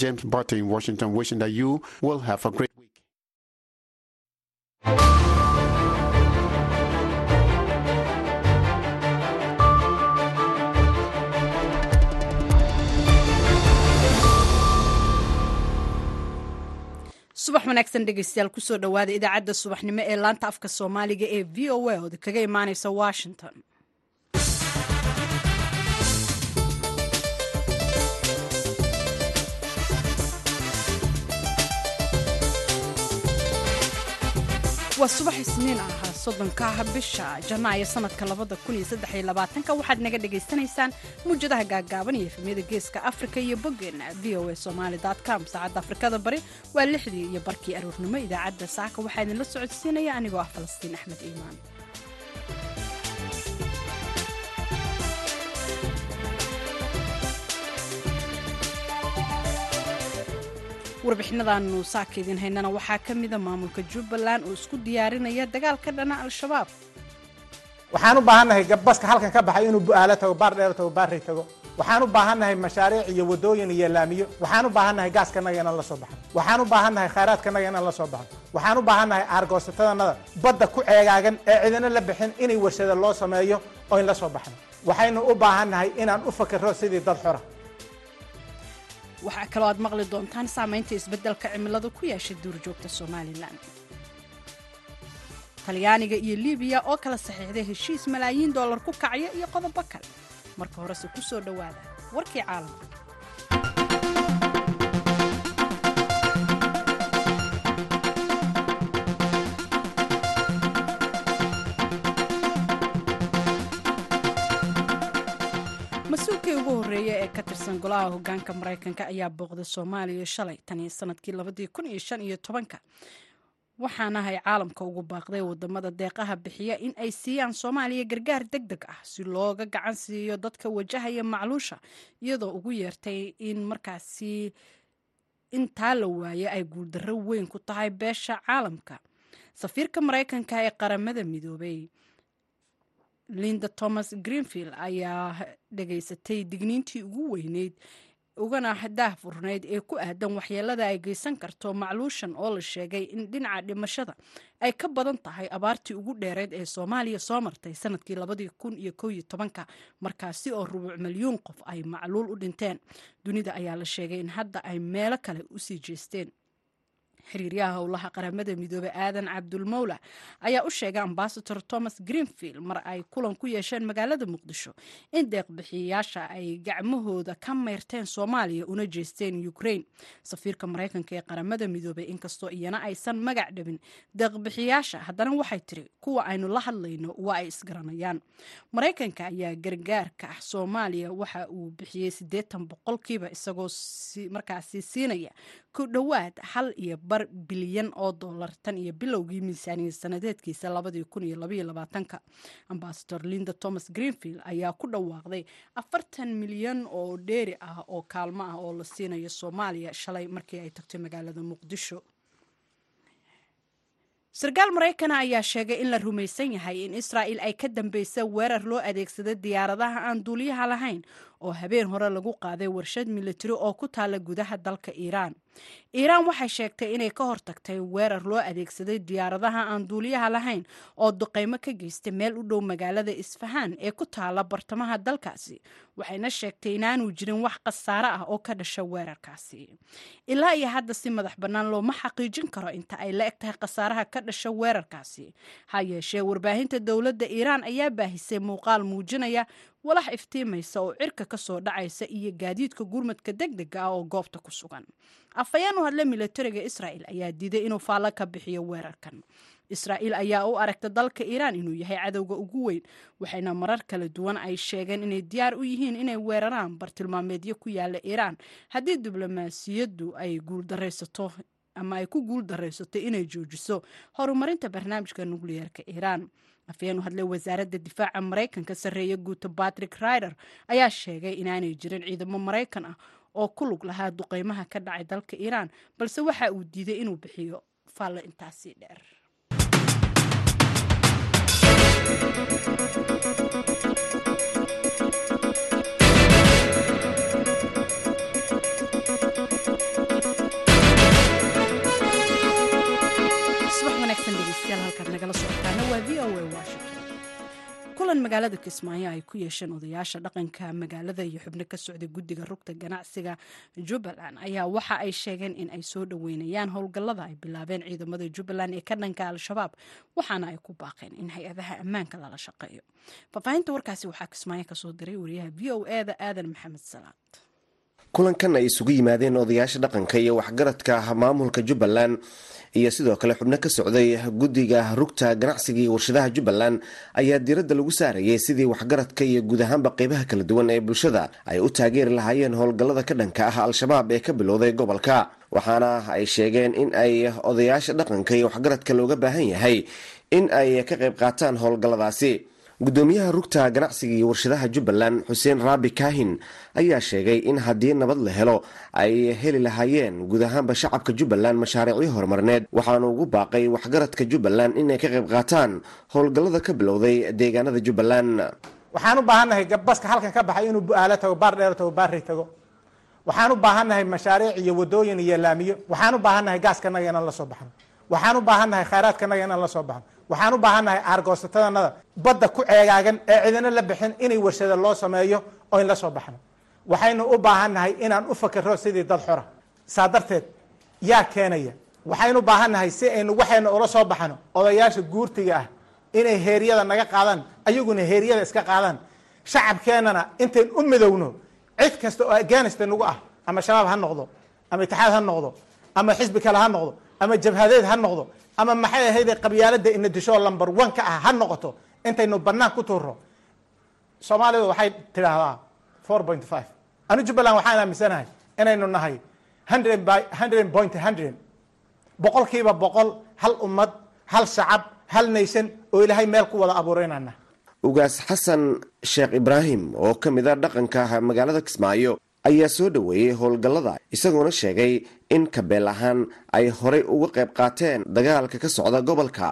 James Barter in Washington, wishing that you will have a great week. subax wanaagsan dhegeystayaal ku soo dhowaada idaacadda subaxnimo ee laanta afka soomaaliga ee v o a ood kaga imaaneysa washington waa subax isniin ah soddonkaah bisha janaayo sanadka labada kun iyo saddex iyo labaatanka. Waxaad naga dhagaysanaysaan muwjadaha gaagaaban iyo efemyada geeska afrika iyo boggeena v o a somaali com. Saacadda afrikada bari waa lixdii iyo barkii aruurnimo idaacadda saaka. Waxaa idinla socodsiinaya anigoo ah falastiin axmed iimaan warbixinadaanu saaka idin haynana waxaa ka mida maamulka jubbaland oo isku diyaarinaya dagaal ka al-shabaab. Waxaan u baahannahay gabaska halkan ka baxay inuu bu'aalo tago baar dheer tago baarri tago. Waxaan u baahannahay mashaariic iyo wadooyin iyo laamiyo. Waxaan u baahannahay gaaskanaga inaan la soo baxno waxaan u baahannahay khayraadkanaga inaan la soo baxno waxaan u baahannahay aargoosatadanada badda ku ceegaagan ee cidina la bixin inay warshada loo sameeyo oo in la soo baxno. Waxaynu u baahannahay inaan u fakiro sidii dad xora waxaa kaloo aad maqli doontaan saamaynta isbeddelka cimilada ku yeeshay duurjoogta somalilan. Talyaaniga iyo libiya oo kala saxiixday heshiis malaayiin dollar ku kacaya iyo qodobo kale. Marka horese ku soo dhowaada warkii caalamka mas'uulkii ugu horreeya ee ka tirsan golaha hogaanka maraykanka ayaa booqday soomaaliya shalay tan iyo sannadkii labadii kun iyo shan iyo tobanka. Waxaanahay caalamka ugu baaqday waddamada deeqaha bixiya in ay siiyaan soomaaliya gargaar deg deg ah si looga gacan siiyo dadka wajahaya macluusha iyadoo ugu yeertay in markaasi intaa la waaye ay guuldarro weyn ku tahay beesha caalamka. Safiirka maraykanka ee qaramada midoobay linda thomas greenfield ayaa dhegaysatay digniintii ugu weyneyd ugana daah furnayd ee ku aadan waxyeelada ay geysan karto macluushan oo la sheegay in dhinaca dhimashada ay ka badan tahay abaartii ugu dheereyd ee soomaaliya soo martay sannadkii labadii kun iyo kow iyo tobanka markaasi oo rubuuc milyuun qof ay macluul u dhinteen. Dunida ayaa la sheegay in hadda ay meelo kale u sii jeesteen xiriiryaha howlaha qaramada midoobey aadan cabdulmowla ayaa u sheegay ambasador thomas greenfield mar ay kulan ku yeesheen magaalada muqdisho in deeqbixiyayaasha ay gacmahooda ka mayrteen soomaaliya una jeesteen ukraine. Safiirka maraykanka ee qaramada midoobey inkastoo iyana aysan magac dhabin deeqbixiyaasha haddana waxay tiri kuwa aynu la hadlayno waa ay isgaranayaan. Maraykanka ayaa gargaarka ah soomaaliya waxa uu bixiyey siddeetan boqolkiiba isagoo markaasi siinaya ku dhowaad hal iyo bar bilyan oo dollar tan iyo bilowgii miisaaniyad sanadeedkiisa labadii kun iyo labaiyo labaatanka. Ambasador linda thomas greenfield ayaa ku dhawaaqday afartan milyan oo dheeri ah oo kaalmo ah oo la siinayo soomaaliya shalay markii ay tagtay magaalada muqdisho. Sarkaal maraykana ayaa sheegay in la rumaysan yahay in israa'il ay ka dambeysa weerar loo adeegsada diyaaradaha aan duuliyaha lahayn oo habeen hore lagu qaaday warshad militari oo ku taala gudaha dalka iiraan iiraan waxay sheegtay inay ka hortagtay weerar loo adeegsaday diyaaradaha aan duuliyaha lahayn oo duqeymo ka geystay meel u dhow magaalada isfahaan ee ku taala bartamaha dalkaasi. Waxayna sheegtay inaanu jirin wax khasaare ah oo ka dhasha weerarkaasi. Ilaa iyo hadda si madax bannaan looma xaqiijin karo inta ay la eg tahay khasaaraha ka dhasha weerarkaasi. Ha yeeshee warbaahinta dowladda iiraan ayaa baahisay muuqaal muujinaya walax iftiimaysa oo cirka ka soo dhacaysa iyo gaadiidka gurmadka deg dega ah oo goobta ku sugan afhayeen u hadle milatariga israa'il ayaa diiday inuu faallo ka bixiyo weerarkan. Israa'iil ayaa u aragta dalka iiraan inuu yahay cadowga ugu weyn waxayna marar kala duwan ay sheegeen inay diyaar u yihiin inay weeraraan bartilmaameedyo ku yaalla iiraan haddii diblomaasiyaddu ay guuldaraysato ama ay ku guul daraysato inay joojiso horumarinta barnaamijka nukliyeerka iiraan afhayeen u hadlay wasaaradda difaaca maraykanka sarreeye guuto batrick rider ayaa sheegay inaanay jirin ciidamo maraykan ah oo ku lug lahaa duqeymaha ka dhacay dalka iiraan balse waxa uu diiday inuu bixiyo faallo intaasii dheer. Halkaad nagala socotaana waa v o a washington kulan magaalada kismaayo ay ku yeesheen odayaasha dhaqanka magaalada iyo xubno ka socda guddiga rugta ganacsiga. Jubbaland ayaa waxa ay sheegeen in ay soo dhoweynayaan howlgallada ay bilaabeen ciidamada jubbaland ee ka dhanka al-shabaab waxaana ay ku baaqeen in hay'adaha ammaanka lala shaqeeyo. Faahfaahinta warkaasi waxaa kismaayo ka soo diray wariyaha v o e da aadan maxamed salaad kulankan ay isugu yimaadeen odayaasha dhaqanka iyo waxgaradka maamulka jubbaland. Iyo sidoo kale xubno ka socday guddiga rugta ganacsiga iyo warshadaha jubbaland ayaa diiradda lagu saarayay sidii waxgaradka iyo guud ahaanba qeybaha kala duwan ee bulshada ay u taageeri lahaayeen howlgallada ka dhanka ah al-shabaab ee ka bilowday gobolka. Waxaana ay sheegeen in ay odayaasha dhaqanka iyo waxgaradka looga baahan yahay in ay ka qayb qaataan howlgalladaasi gudoomiyaha rugta ganacsiga iyo warshadaha jubbaland xuseen raabi kaahin ayaa sheegay in haddii nabad la helo ay heli lahaayeen guud ahaanba shacabka jubbaland mashaariicyo horumarneed waxaanu ugu baaqay waxgaradka jubbaland inay ka qayb qaataan howlgallada ka bilowday deegaanada jubbaland. Waxaan u baahannahay baska halkan ka baxay inuu bu-aalo tago baar dheer tago baarri tago. Waxaan u baahannahay mashaariic iyo wadooyin iyo laamiyo. Waxaan u baahannahay gaaskanaga inaan la soo baxno waxaan u baahannahay khayraadkanaga inaan la soo baxno waxaan u baahannahay aargoosatadanada badda ku ceegaagan ee cidina la bixin inay warshada loo sameeyo oo in la soo baxno. Waxaynu u baahannahay inaan u fakero sidii dad xora. Saa darteed yaa keenaya. Waxaynu baahannahay si aynu waxaynu ula soo baxno odayaasha guurtiga ah inay heeryada naga qaadaan ayaguna heeryada iska qaadaan. Shacabkeenana intayn u midowno cid kasta oo afghanistan nagu ah ama shabaab ha noqdo ama itixaad ha noqdo ama xisbi kale ha noqdo ama jabhadeed ha noqdo. Ama maxay ahayde qabyaalada ina disho lumber one ka ah ha noqoto intaynu banaan ku tuuro soomaalida waxay tidhaahdaa four point five. Anu jubbaland waxaan aaminsanahay inaynu nahay hundred by hundred point hundred. Boqolkiiba boqol hal ummad hal shacab hal naysan oo ilaahay meel ku wada abuureynana ugaas xasan sheekh ibraahim oo ka mid a dhaqanka magaalada kismaayo ayaa soo dhoweeyey howlgallada isagoona sheegay in kabeel ahaan ay horay uga qayb qaateen dagaalka ka socda gobolka.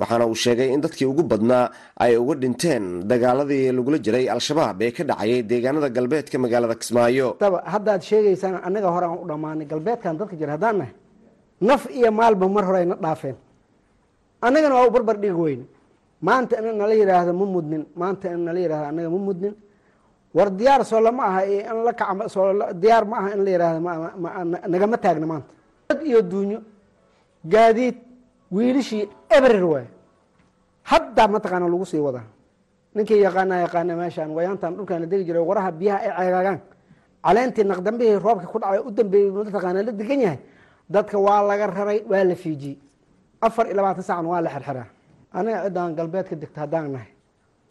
Waxaana uu sheegay in dadkii ugu badnaa ay uga dhinteen dagaaladii lagula jiray al-shabaab ee ka dhacayay deegaanada galbeedka magaalada kismaayo. Haddaad sheegaysaan annaga hore aan u dhammaanay galbeedkan dadka jira haddaan nahay naf iyo maalba mar hore ayna dhaafeen. Annagana waa u barbar dhigi weyne maanta in nala yidhaahdo ma mudnin maanta in nala yidhahdo annaga ma mudnin war diyaar soo lama aha in la kac soo diyaar ma aha in la yidhahdo nagama taagna maanta. Dad iyo duunyo gaadiid wiilishii ebrer waay haddaa mataqaana lagu sii wadaa. Ninkii yaqaana yaqaana meeshaan wayaantan dhulkaan la degi jiray waraha biyaha ay ceegaagaan caleentii naqdambihii roobka ku dhacay u dambeeyey mataqaana la degan yahay. Dadka waa laga raray waa la fiijiyey. Afar iyo labaatan saacan waa la xirxiraa. Aniga ciddaan galbeedka degta haddaan nahay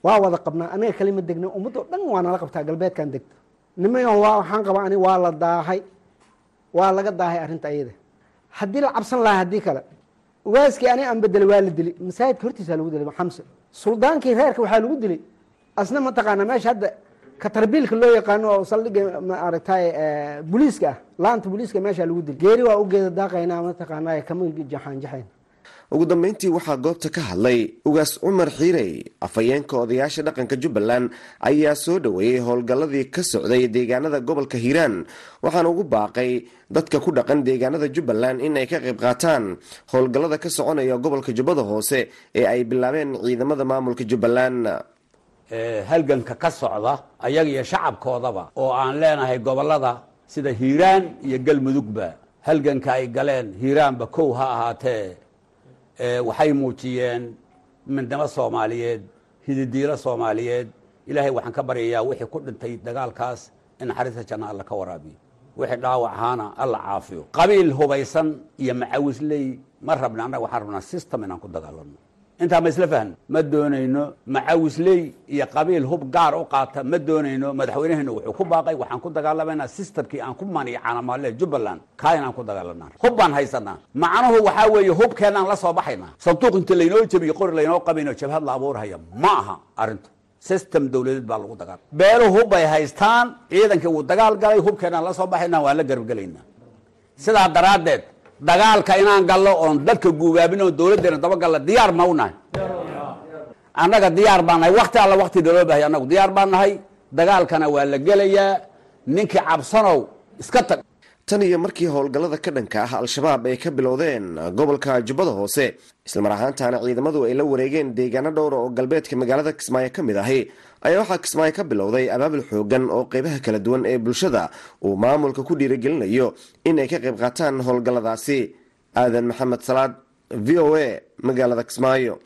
waa wada qabnaa aniga kalima degna ummaddo dhan waa nala qabtaa galbeedkan degta. Niman waa waxaan qabaa ani waa la daahay waa laga daahay arrinta ayada. Haddii la cabsan lahaa haddii kale ugaaskii ani aan bedelay waa la dili masaajidka hortiisa lagu dilay xamse suldaankii reerka waxaa lagu dilay. Asna mataqaana meesha hadda katarbiilka loo yaqaano oo saldhiga maaragtay booliiska ah laanta booliiska meesha lagu dilay. Geeri waa u geeda daaqaynaa mataqaana kama jaxaanjaxayn ugu dambeyntii waxaa goobta ka hadlay ugaas cumar xiirey afhayeenka odayaasha dhaqanka jubbaland ayaa soo dhoweeyey howlgalladii ka socday deegaanada gobolka hiiraan. Waxaana ugu baaqay dadka ku dhaqan deegaanada jubbaland in ay ka qayb qaataan howlgallada ka soconaya gobolka jubbada hoose ee ay bilaabeen ciidamada maamulka jubbaland. Halganka ka socda ayaga iyo shacabkoodaba oo aan leenahay gobollada sida hiiraan iyo galmudugba halganka ay galeen hiiraanba kow ha ahaatee waxay muujiyeen midnimo soomaaliyeed hididiilo soomaaliyeed. Ilaahay waxaan ka baryayaa wixii ku dhintay dagaalkaas in naxariista janna alla ka waraabiyo. Wixii dhaawac ahaana alla caafiyo. Qabiil hubaysan iyo macawisley ma rabna annaga waxaan rabnaa system inaan ku dagaalano intaa ma isla fahno ma doonayno macawisley iyo qabiil hub gaar u qaata ma doonayno madaxweynaheenu wuxuu ku baaqay waxaan ku dagaalamaynaa systemkii aan ku manicanamaale jubbaland. Kaa inaan ku dagaalanaa hub baan haysanaa. Macnuhu waxaa weeye hubkeenaan la soo baxaynaa. Sanduuq inta laynoo jebiyo qori laynoo qabayno jabhad la abuurhaya ma aha arrintu. System dawladeed baa lagu dagaal beelu hub bay haystaan ciidankii wuu dagaal galay hubkeenaan la soo baxaynaa waan la garbgelaynaa sidaa daraaddeed dagaalka inaan gallo oon dadka guubaabin oon dawladdeena dabagalla diyaar ma u nahay annaga diyaar baan nahay. Wakti alla wakti naloo bahay annagu diyaar baan nahay. Dagaalkana waa la gelayaa. Ninkii cabsanow iska tag. Tan iyo markii howlgallada ka dhanka ah al-shabaab ay ka bilowdeen gobolka jubbada hoose. Islamar ahaantaana ciidamadu ay la wareegeen deegaano dhowra oo galbeedka magaalada kismaayo ka mid ahi ayaa waxaa kismaayo ka bilowday abaabul xoogan oo qeybaha kala duwan ee bulshada uu maamulka ku dhiiragelinayo in ay ka qayb qaataan howlgalladaasi. Aadan maxamed salaad v o a magaalada kismaayo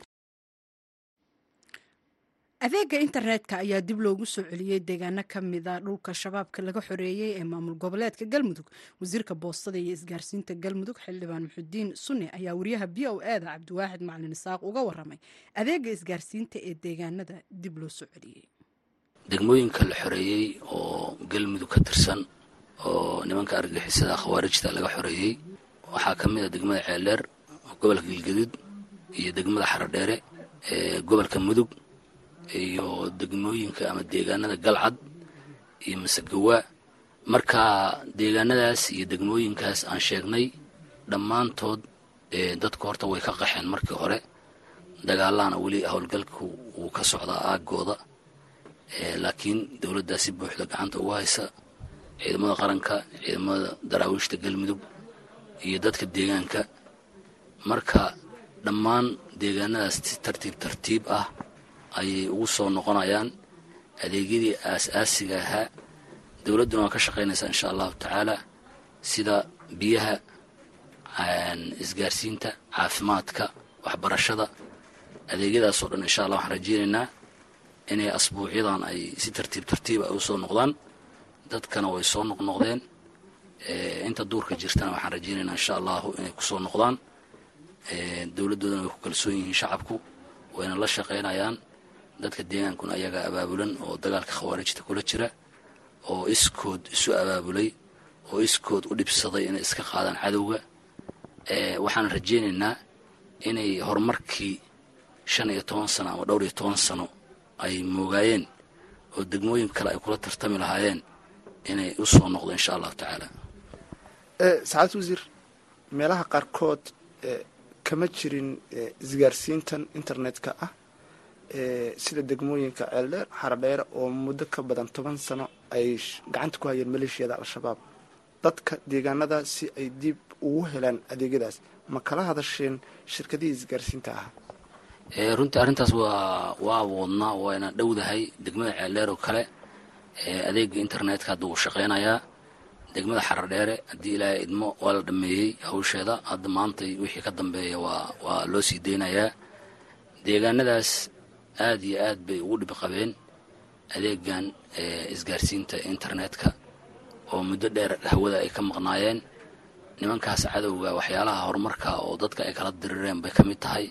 adeega internetka ayaa dib loogu soo celiyey deegaano ka mida dhulka shabaabka laga xoreeyey ee maamul goboleedka galmudug. Wasiirka boostada iyo isgaarsiinta galmudug xildhibaan muxudiin sunne ayaa wariyaha b o e da cabdiwaaxid macalin isaaq uga waramay adeega isgaarsiinta ee deegaanada dib loo soo celiyey degmooyinka la xoreeyey oo galmudug ka tirsan oo nimanka argagixisada khawaarijta laga xoreeyey waxaa ka mid a degmada ceeldheer gobolka galgaduud iyo degmada xarodheere ee gobolka mudug iyo degmooyinka ama deegaanada galcad iyo masagawaa marka deegaanadaas iyo degmooyinkaas aan sheegnay dhammaantood dadku horta way ka qaxeen markii hore. Dagaalahana weli howlgalku wuu ka socdaa aagooda laakiin dowladdaa si buuxda gacanta ugu haysa ciidamada qaranka ciidamada daraawiishta galmudug iyo dadka deegaanka. Marka dhammaan deegaanadaas si tartiib tartiib ah ayay ugu soo noqonayaan. Adeegyadii aas-aasiga ahaa dowladduna waa ka shaqaynaysaa insha allahu tacaala sida biyaha isgaarsiinta caafimaadka waxbarashada. Adeegyadaasoo dhan insha allah waxaan rajeynaynaa inay asbuucyadan ay si tartiib tartiib ay u soo noqdaan. Dadkana way soo noqnoqdeen inta duurka jirtana waxaan rajeynaynaa insha allahu inay ku soo noqdaan. Dowladdoodana way ku kalsoon yihiin shacabku wayna la shaqaynayaan dadka deegaankuna ayagaa abaabulan oo dagaalka khawaarijta kula jira oo iskood isu abaabulay oo iskood u dhibsaday inay iska qaadaan cadowga waxaan rajeynaynaa inay horumarkii shan iyo toban sano ama dhowr iyo toban sano ay moogaayeen oo degmooyin kale ay kula tartami lahaayeen inay u soo noqdo insha allahu tacaala. Sacaad wasiir meelaha qaarkood kama jirin isgaarsiintan internetka ah sida degmooyinka ceeldheer xaradheere oo muddo ka badan toban sano ay gacanta ku hayeen maleeshiyada al-shabaab. Dadka deegaanada si ay dib ugu helaan adeegyadaas ma kala hadasheen shirkadihii isgaarsiinta ahaa? Runtii arrintaas waa waa wadnaa wayna dhowdahay degmada ceeldheer oo kale. Adeega internetka hadda wuu shaqaynayaa degmada xaradheere haddii ilaahay idmo waa la dhameeyey hawsheeda. Hadda maantay wixii ka dambeeya waa waa loo sii deynayaa deegaanadaas aad iyo aad bay ugu dhib qabeen adeegan isgaarsiinta internetka oo muddo dheer hawada ay ka maqnaayeen. Nimankaas cadowga waxyaalaha horumarka oo dadka ay kala dirireen bay ka mid tahay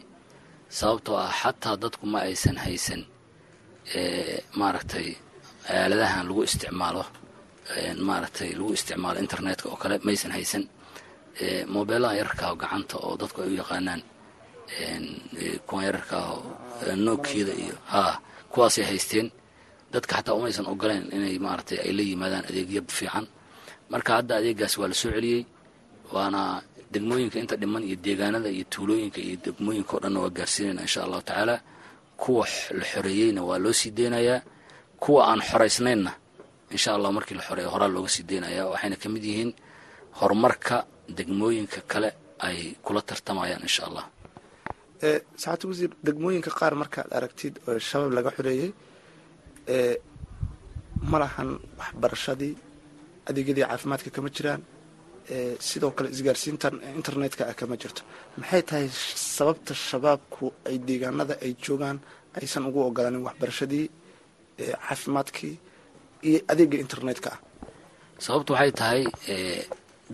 sababtoo ah xataa dadku ma aysan haysan maaragtay aaladahan lagu isticmaalo maaragtay lagu isticmaalo internetka oo kale maysan haysan. Mobeelaha yararka oo gacanta oo dadku ay u yaqaanaan kuwan yararka nookiyada iyo haa kuwaasay haysteen. Dadka xataa umaysan ogoleen inay maaragtay ay la yimaadaan adeegyo fiican. Marka hadda adeegaas waa la soo celiyey waana degmooyinka inta dhiman iyo deegaanada iyo tuulooyinka iyo degmooyinka o dhanna waa gaarsiinayna insha allahu tacaala. Kuwa la xoreeyeyna waa loo sii deynayaa kuwa aan xoraysnaynna insha allah markii la xoreeyo horaa looga sii deynayaa waxayna ka mid yihiin horumarka degmooyinka kale ay kula tartamayaan insha allah saxaatu wasiir degmooyinka qaar markaad aragtid oo shabaab laga xoreeyey ma lahan waxbarashadii adeegyadii caafimaadka kama jiraan sidoo kale isgaarsiintan internetka ah kama jirto. Maxay tahay sababta shabaabku ay deegaanada ay joogaan aysan ugu ogolaanin waxbarashadii caafimaadkii iyo adeega internetka ah? Sababtu waxay tahay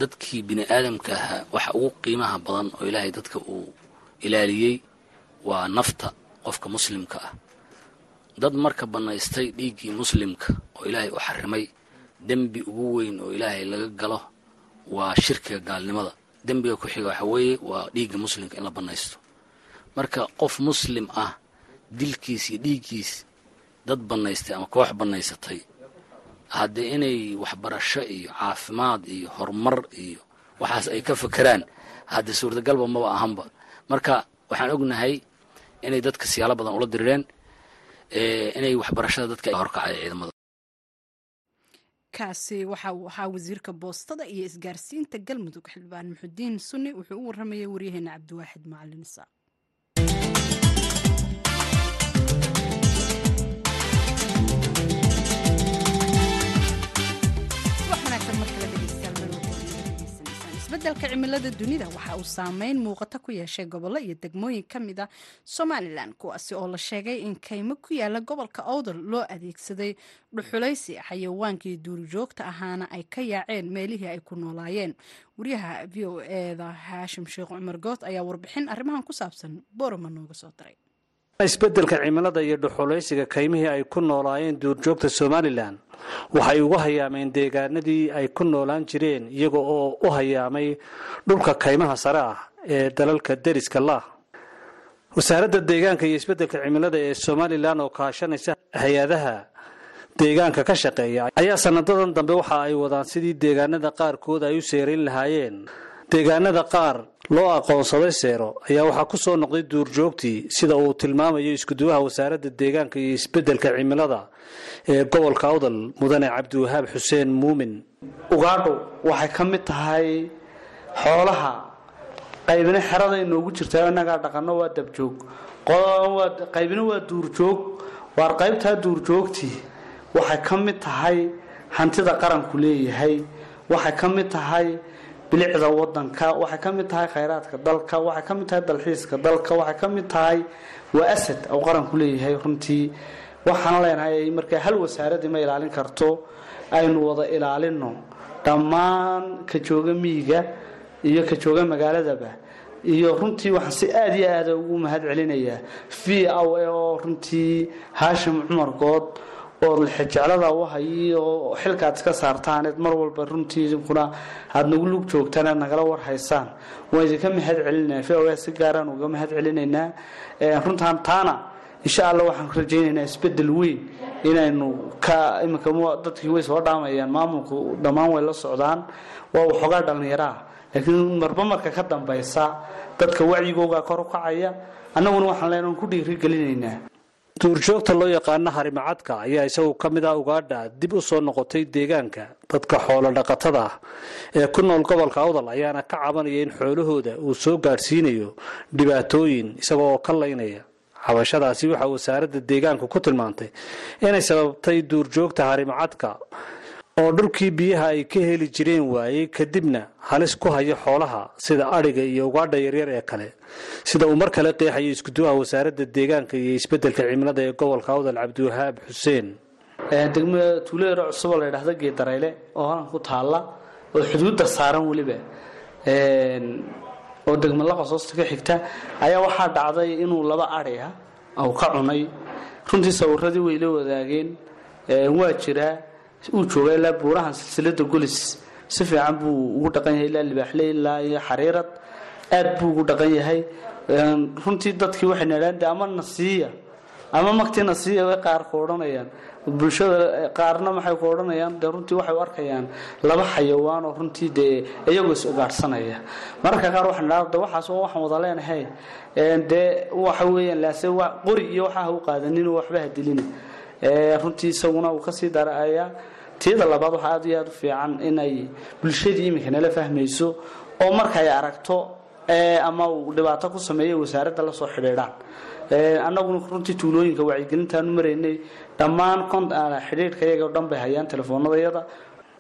dadkii bini aadamka ahaa waxa ugu qiimaha badan oo ilaahay dadka uu ilaaliyey waa nafta qofka muslimka ah. Dad marka bannaystay dhiiggii muslimka oo ilaahay u xarimay dembi ugu weyn oo ilaahay laga galo waa shirkiga gaalnimada. Dembiga ku xiga waxa weeye waa dhiigga muslimka in la bannaysto. Marka qof muslim ah dilkiis iyo dhiiggiis dad bannaystay ama koox bannaysatay haddee inay waxbarasho iyo caafimaad iyo horumar iyo waxaas ay ka fakeraan haddee suurtagalba maba ahanba marka waxaan ognahay inay dadka siyaalo badan ula dirireen inay waxbarashada dadka horkacay ciidamada. Kaasi waxa uu ahaa wasiirka boostada iyo isgaarsiinta galmudug xildhibaan muxudiin sunni wuxuu u waramayay waryaheena cabdiwaaxid macalin isaaq isbeddelka cimilada dunida waxa uu saameyn muuqata ku yeeshay gobollo iyo degmooyin ka mid a somalilan kuwaasi oo la sheegay in kaymo ku yaalla gobolka owdal loo adeegsaday dhuxulaysi xayawaankii duurjoogta ahaana ay ka yaaceen meelihii ay ku noolaayeen. Wariyaha v o eda haashim sheekh cumar good ayaa warbixin arrimahan ku saabsan boorama nooga soo diray isbeddelka cimilada iyo dhuxulaysiga kaymihii ay ku noolaayeen duurjoogta somalilan waxay uga hayaameen deegaanadii ay ku noolaan jireen iyaga oo u hayaamay dhulka kaymaha sare ah ee dalalka deriska lah wasaaradda deegaanka iyo isbeddelka cimilada ee somalilan oo kaashanaysa hay'adaha deegaanka ka shaqeeya ayaa sanadadan dambe waxa ay wadaan sidii deegaanada qaarkood ay u seerayn lahaayeen deegaanada qaar loo aqoonsaday seero ayaa waxaa ku soo noqday duurjoogtii sida uu tilmaamayo iskuduwaha wasaaradda deegaanka iyo isbeddelka cimilada ee gobolka awdal mudane cabdiwahaab xuseen muumin. Ugaadhu waxay ka mid tahay xoolaha qaybina xerada inoogu jirta innagaa dhaqanno waa dabjoog. Qaybina waa duurjoog waar qaybtaa duurjoogtii waxay ka mid tahay hantida qaranku leeyahay waxay ka mid tahay bilicda wadanka waxay ka mid tahay khayraadka dalka waxay ka mid tahay dalxiiska dalka waxay ka mid tahay waa asad uu qaranku leeyahay runtii. Waxaan leenahay markaa hal wasaaradii ma ilaalin karto aynu wada ilaalino dhammaan ka jooga miyiga iyo ka jooga magaaladaba. Iyo runtii waxaan si aada iyo aada ugu mahad celinayaa v o oo runtii haashim cumar good oo lixijeclada u hayay oo xilkaad iska saartaaneed mar walba runtii idinkuna aada nagu lug joogtaan aad nagala warhaysaan waan idinka mahad celinaa v si gaaraan uga mahad celinaynaa. Runtaan taana insha alla waxaan rajaynaynaa isbeddel weyn inaynu dadkii way soo dhaamayaan maamulku dhammaan way la socdaan waa waxoogaa dhallinyaraa laakiin marba marka ka dambaysa dadka wacyigooga kor u kacaya annaguna waxaan leenahay ku dhiirigelinaynaa duurjoogta loo yaqaano harimacadka ayaa isagu ka mid ah ugaadha dib u soo noqotay deegaanka. Dadka xoolo dhaqatada ah ee ku nool gobolka awdal ayaana ka cabanaya in xoolahooda uu soo gaadhsiinayo dhibaatooyin isaga oo ka laynaya cabashadaasi. Waxaa wasaaradda deegaanku ku tilmaantay inay sababtay duurjoogta harimacadka oo dhulkii biyaha ay ka heli jireen waayey kadibna halis ku haya xoolaha sida adhiga iyo ugaadha yaryar ee kale. Sida uu mar kale qeexayo iskuduwaha wasaaradda deegaanka iyo isbeddelka cimilada ee gobolka awdal cabdiwahaab xuseen. Degmada tuulayaro cusub oo la ydhahda geeddareyle oo halan ku taalla oo xuduudda saaran weliba oo degma laqasoosta ka xigta ayaa waxaa dhacday inuu laba adhi ah ka cunay. Runtii sawiradii way la wadaageen waa jiraa uu jooga ilaa buurahan silsilada golis si fiican buu ugu dhaqan yahay ilaa libaaxle ilaa iyo xariirad. Aad buu ugu dhaqan yahay. Runtii dadkii waxay nadhaan de ama nasiiya ama magtii nasiiya way qaar ku odhanayaan. Bulshada qaarna maxay ku odhanayaan? De runtii waxay u arkayaan laba xayawaan runtii dee iyagoo is mararka qaar waxaan idhahda waxaas oo waxaan wada leenahay dee waxa weeyaan laase qori iyo waxa ha u qaadanin waxba ha dilina runtii isaguna uu ka sii daraayaa tiyada labaad waxaa aad iyo aad u fiican inay bulshadii iminka nala fahmayso oo markay aragto ama uu dhibaato ku sameeya wasaaradda la soo xidhiidhaan. Annaguna runtii tuulooyinka wacyigelintaanu maraynay. Dhammaan xidhiidhka iyaga o dhan bay hayaan telefoonadayada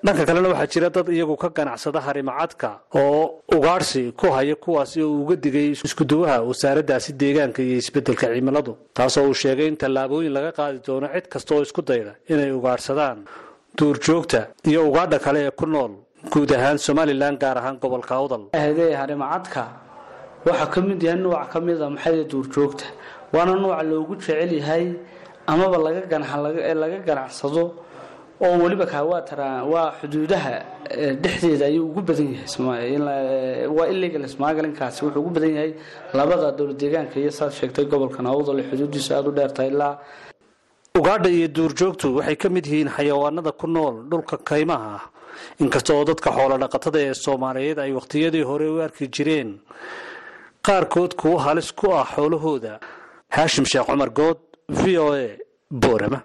dhanka kalena waxaa jira dad iyagu ka ganacsada harimacadka oo ugaadhsi ku haya kuwaasi oo uga digay iskuduwaha wasaaraddaasi deegaanka iyo isbeddelka cimiladu taasoo uu sheegay in tallaabooyin laga qaadi doono cid kasta oo isku dayda inay ugaadhsadaan duurjoogta iyo ugaadha kale ee ku nool guud ahaan somalilan gaar ahaan gobolka awdal. Ahde harimacadka waxaa ka mid yahay nuuc ka mida maxay duurjoogta? Waana nuuca loogu jecel yahay amaba laga ganacsado oo weliba kaawatara waa xuduudaha dhexdeeda ayuu ugu badan yahay waa illegal smaaglinkaasi wuxuu ugu badan yahay labada dowlad deegaanka iyo saad sheegtay gobolkan awdal xuduudiisa aada u dheertahay ilaa ugaadha iyo duurjoogtu waxay ka mid yihiin xayawaanada ku nool dhulka kaymaha. Ah inkasta oo dadka xoolo dhaqatada ee soomaaliyeed ay wakhtiyadii hore u arki jireen qaarkood kuwo halis ku ah xoolahooda. Haashim sheekh cumar good v o a boorama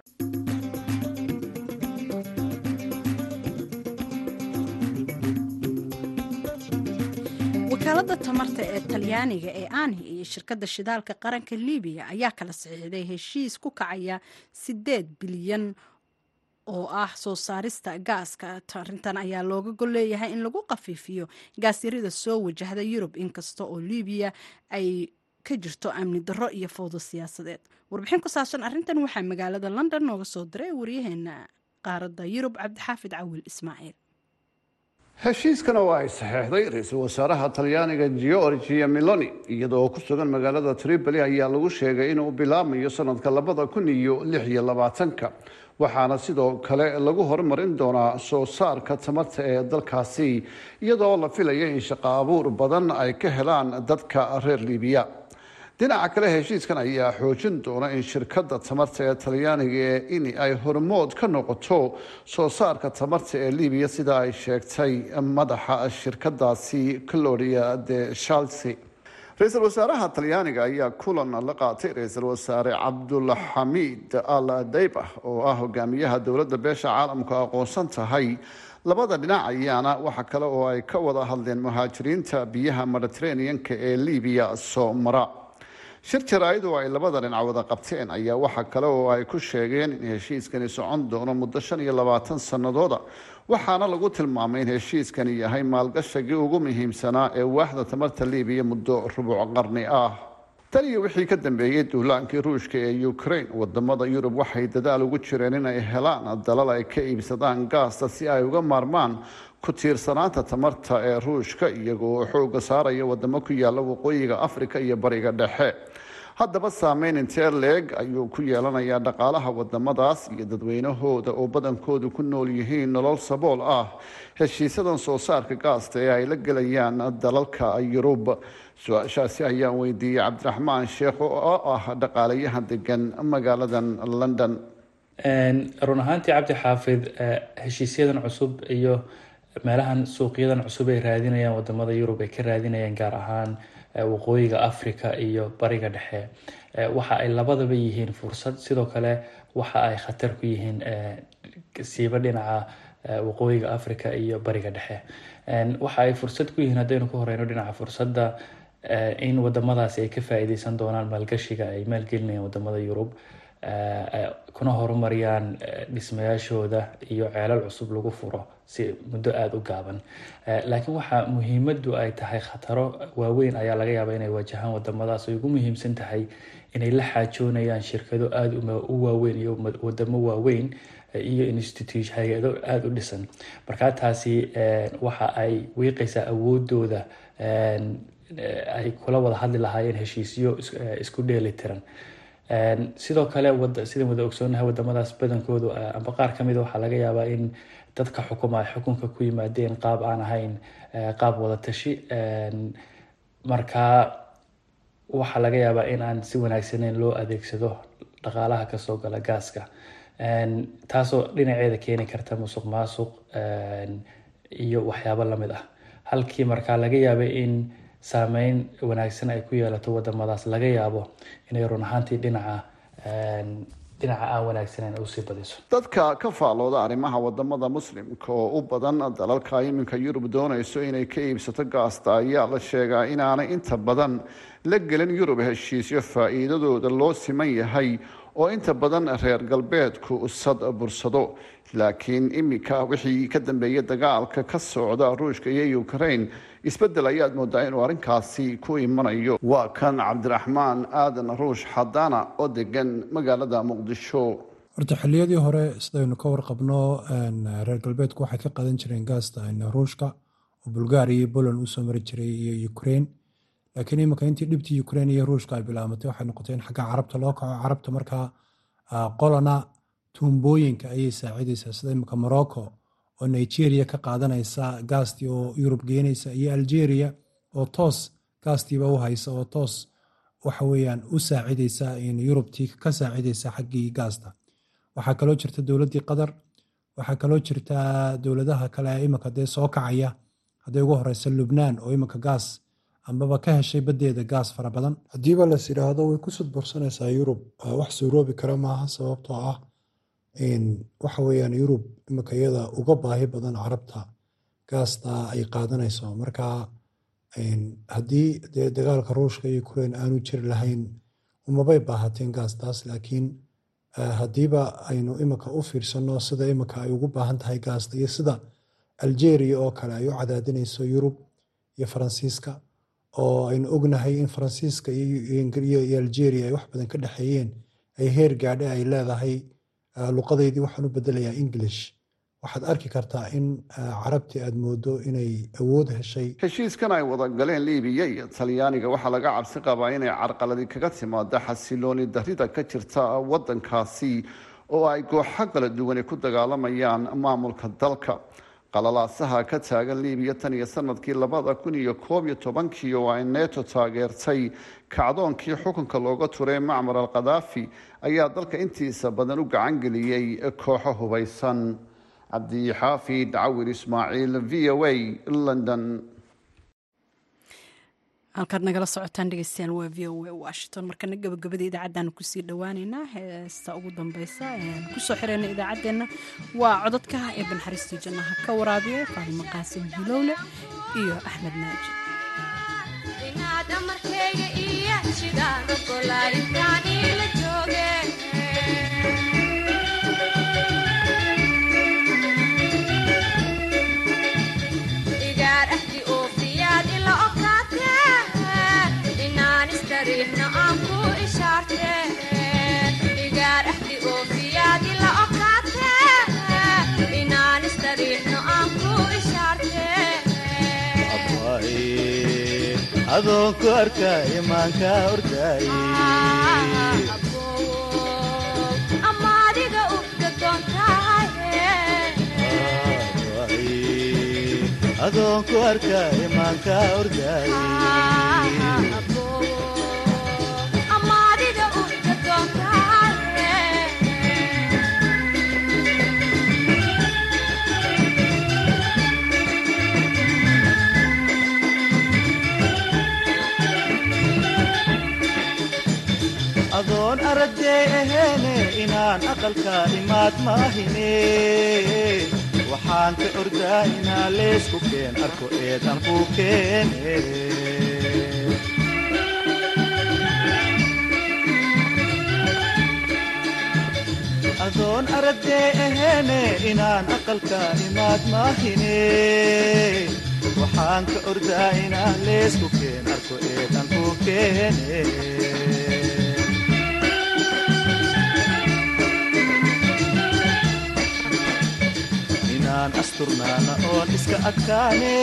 wakaalada tamarta ee talyaaniga ee ani iyo shirkadda shidaalka qaranka libiya ayaa kala saxiixday heshiis ku kacaya sideed bilyan oo ah soo saarista gaaska. Arintan ayaa looga gol leeyahay in lagu qafiifiyo gaasyarida soo wajahda yurub inkasta oo libiya ay ka jirto amni darro iyo fowdo siyaasadeed. Warbixin ku saabsan arrintan waxaa magaalada london nooga soo diray waryaheena qaaradda yurub cabdixaafid cawil ismaaciil heshiiskan oo ay saxeexday ra'iisul wasaaraha talyaaniga georgia meloni iyadoo ku sugan magaalada tripoli ayaa lagu sheegay inuu bilaabmayo sanadka labada kun iyo lix iyo labaatanka. Waxaana sidoo kale lagu horumarin doonaa soo saarka tamarta ee dalkaasi iyadoo la filaya in shaqo abuur badan ay ka helaan dadka reer libiya dhinaca kale heshiiskan ayaa xoojin doona in shirkadda tamarta ee talyaaniga ini ay hormood ka noqoto soo saarka tamarta ee libiya sida ay sheegtay madaxa shirkadaasi cloria de shalsi ra'iisul wasaaraha talyaaniga ayaa kulan la qaatay. Ra'iisul wasaare cabdulxamiid al dayba oo ah hogaamiyaha dowladda beesha caalamku aqoonsan tahay labada dhinac ayaana waxa kale oo ay ka wada hadleen muhaajiriinta biyaha mediterraneanka ee libiya soo mara shir jaraa'id oo ay labada dhinac wada qabteen. Ayaa waxa kale oo ay ku sheegeen in heshiiskani socon doono muddo shan iyo labaatan sannadooda. Waxaana lagu tilmaamay in heshiiskani yahay maalgashagii ugu muhiimsanaa ee waaxda tamarta libiya muddo rubuc qarni ah tan iyo wixii ka dambeeyey duulaankii ruushka ee ukraine waddamada yurub waxay dadaal ugu jireen inay helaan dalal ay ka iibsadaan gaasta si ay uga maarmaan ku tiirsanaanta tamarta ee ruushka iyagoo xooga saaraya wadamo ku yaalla waqooyiga afrika iyo bariga dhexe haddaba saameyn intee leeg ayuu ku yeelanayaa dhaqaalaha wadamadaas iyo dadweynahooda oo badankoodu ku nool yihiin nolol sabool ah. Heshiisadan soo saarka gaasta ee ay la gelayaan dalalka yurub. Su'aashaasi ayaan weydiiyey cabdiraxmaan sheekh oo ah dhaqaalayahan degan magaaladan london. Run ahaantii cabdi xaafid heshiisyadan cusub iyo meelahan suuqyadan cusub ay raadinayaan waddamada yurub ay ka raadinayaan gaar ahaan waqooyiga africa iyo bariga dhexe. Waxa ay labadaba yihiin fursad. Sidoo kale waxa ay khatar ku yihiin siiba dhinaca waqooyiga africa iyo bariga dhexe. Waxa ay fursad ku yihiin haddaynu ku horeyno dhinaca fursadda in wadamadaasi ay ka faa-iideysan doonaan maalgashiga ay maalgelinayaan waddamada yurub kuna horumariyaan dhismayaashooda iyo ceelal cusub lagu furo si muddo aada u gaaban. Laakiin waxaa muhiimadu ay tahay khataro waaweyn ayaa laga yaabaa inay waajahaan wadamadaas ay ugu muhiimsan tahay inay la xaajoonayaan shirkado aada u waaweyn iyo wadamo waaweyn iyo institute hay'ado aada u dhisan. Markaa taasi waxa ay wiiqaysaa awoodooda ay kula wada hadli lahaayeen heshiisyo isku dheeli tiran sidoo kale sidaan wada ogsoonahay wadamadaas badankoodu amba qaar kamida waxaa laga yaabaa in dadka xukuma ay xukunka ku yimaadeen qaab aan ahayn qaab wada tashi. Markaa waxaa laga yaabaa in aan si wanaagsaneyn loo adeegsado dhaqaalaha ka soo gala gaaska. Taasoo dhinaceeda keeni karta musuq maasuq iyo waxyaabo la mid ah. Halkii markaa laga yaabay in saameyn wanaagsan ay ku yeelato wadamadaas. Laga yaabo inay run ahaantii dhinaca dhinaca aan wanaagsaneyn u sii badiso. Dadka ka faalooda arrimaha waddamada muslimka oo u badan dalalka iminka yurub doonayso inay ka iibsato gaasta ayaa la sheegaa inaanay inta badan la gelin yurub heshiisyo faa-iidadooda loo siman yahay oo inta badan reer galbeedku sad bursado. Laakiin iminka wixii ka dambeeyay dagaalka ka socda ruushka iyo ukraine isbeddel ayaad moodaa inuu arrinkaasi ku imanayo. Waa kan cabdiraxmaan aadan ruush xadaana oo degan magaalada muqdisho. Horta xilliyadii hore sidaynu ka warqabno reer galbeedku waxay ka qadan jireen gaasta ruushka oo bulgaria iyo poland u soo mari jiray iyo ukraine. Laakiin iminka intii dhibtii ukraine iyo ruushka ay bilaamatay waxay noqotay in xagga carabta loo kaco. Carabta markaa qolana tuumbooyinka ayay saacidaysaa. Sida iminka morocco oo nigeria ka qaadanaysa gaastii oo yurub geenaysa iyo algeria oo toos gaastiiba u haysa oo toos waxa weyaan u saacidaysa yurubtii ka saacidaysa xaggii gaasta. Waxaa kaloo jirta dowladdii qatar waxaa kaloo jirta dowladaha kale iminka dee soo kacaya. Hadday ugu horeysa lubnaan oo iminka gaas ambaba ka heshay baddeeda gaas fara badan. Haddiiba las yidhaahdo way ku sudbursanaysaa yurub. Wax suuroobi kara maaha sababtoo ah waxa weyaan yurub iminka iyada uga baahi badan carabta gaasta ay qaadanayso. Marka haddii dee dagaalka ruushka iyo ukrain aanu jiri lahayn umabay baahateen gaastaas laakiin haddiiba aynu imika u fiirsano sida imika ay ugu baahan tahay gaasta iyo sida algeria oo kale ay u cadaadinayso yurub iyo faransiiska oo aynu ognahay in faransiiska iyo algeria ay wax badan ka dhexeeyeen ay heer gaadhe ay leedahay luqadeydii waxaan u bedelayaa english. waxaad arki kartaa in carabtii aad moodo inay awood heshay heshiiskan ay wada galeen liibiya iyo talyaaniga waxaa laga cabsi qabaa inay carqaladi kaga timaado xasilooni darida ka jirta wadankaasi oo ay kooxo kala duwane ku dagaalamayaan maamulka dalka qalalaasaha ka taagan liibiya tan iyo sannadkii labada kun iyo koob iyo tobankii oo ay neto taageertay kacdoonkii xukunka looga turay macmar al khadaafi ayaa dalka intiisa badan u gacan geliyey kooxo hubaysan. Cabdixaafid cawir ismaaciil v o a london halkaad nagala socotaan dhegeystayaal waa v o a washington markana gabagabada idaacaddaanu ku sii dhowaaneynaa heesta ugu dambeysa ku soo xireyna idaacaddeenna waa codadka ee banxariistii jannaha ka waraabiya faalimo qaasim hilowle iyo axmed naaji adoonku arka imaanka ordaay. Adoonku arka imaanka ordaay adoon aragdee aheene inaan aqalka imaad maahine. Waxaan ka ordaa inaa leesku keen arko eedan ku keene. Adoon aragdee aheene inaan aqalka imaad maahine. Waxaan ka ordaa inaa leesku keen arko eedan ku keene asturnaana oon iska adkaane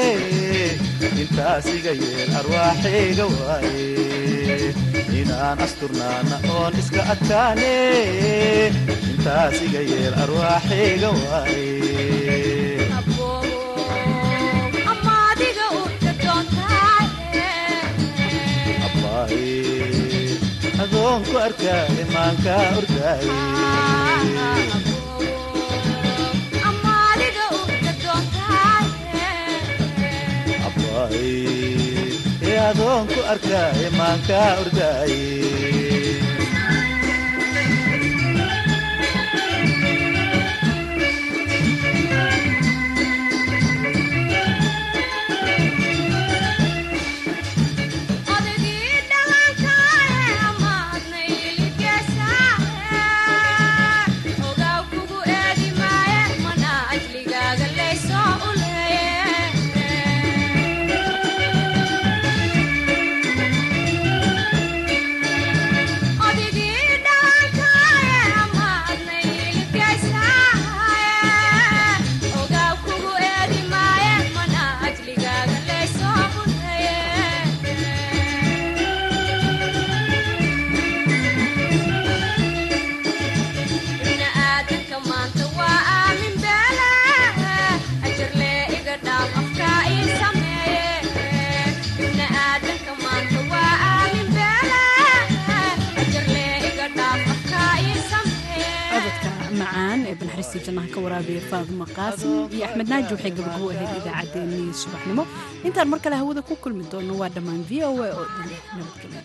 intaas iga yeel arwaaxayga waaye. Inaan asturnaana oon iska adkaane intaas iga yeel arwaaxayga waaye adoonku arkaa imaanka ordaaye adoonku arka imaanka ordaaye iyo axmed naaji waxay gabagabo ahayd idaacaddeenii subaxnimo. Intaan mar kale hawada ku kulmi doono waa dhammaan v o a oo dhan. nabadgelyo